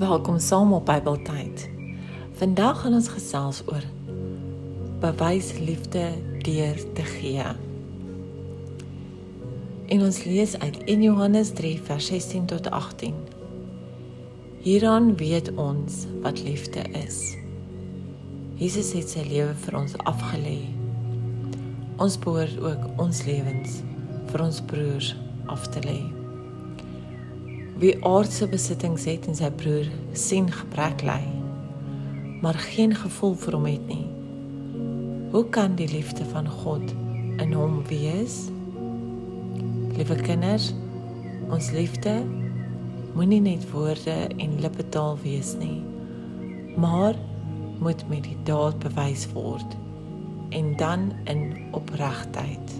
Welkom saam op Bybeltyd. Vandag gaan ons gesels oor bewys liefde deur te gee. En ons lees uit 1 Johannes 3 vers 16 tot 18. Hieraan weet ons wat liefde is. Jesus het sy lewe vir ons afgelê. Ons behoort ook ons lewens vir ons broers af te lê. Wie aardse besittings het en sy broer sien gebrek ly, maar geen gevoel vir hom het nie. Hoe kan die liefde van God in hom wees? Liewe kinders, ons liefde moenie net woorde en lippetaal wees nie, maar moet met die daad bewys word en dan in opregtheid.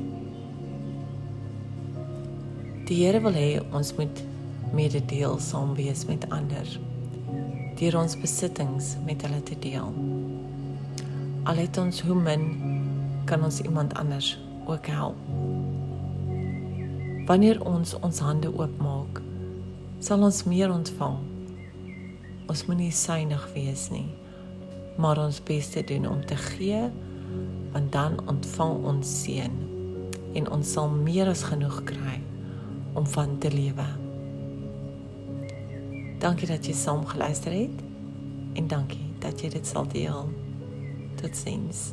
Die Here wil hê ons moet mededeelsaam wees met ander deur ons besittings met hulle te deel. Al het ons hoe min kan ons iemand anders ook help. Wanneer ons ons hande oopmaak, sal ons meer ontvang. Ons moenie suinig wees nie, maar ons bes te doen om te gee, want dan ontvang ons seën en ons sal meer as genoeg kry om van te lewe. Dankie dat jy saam geluister het en dankie dat jy dit sal deel. Totsiens.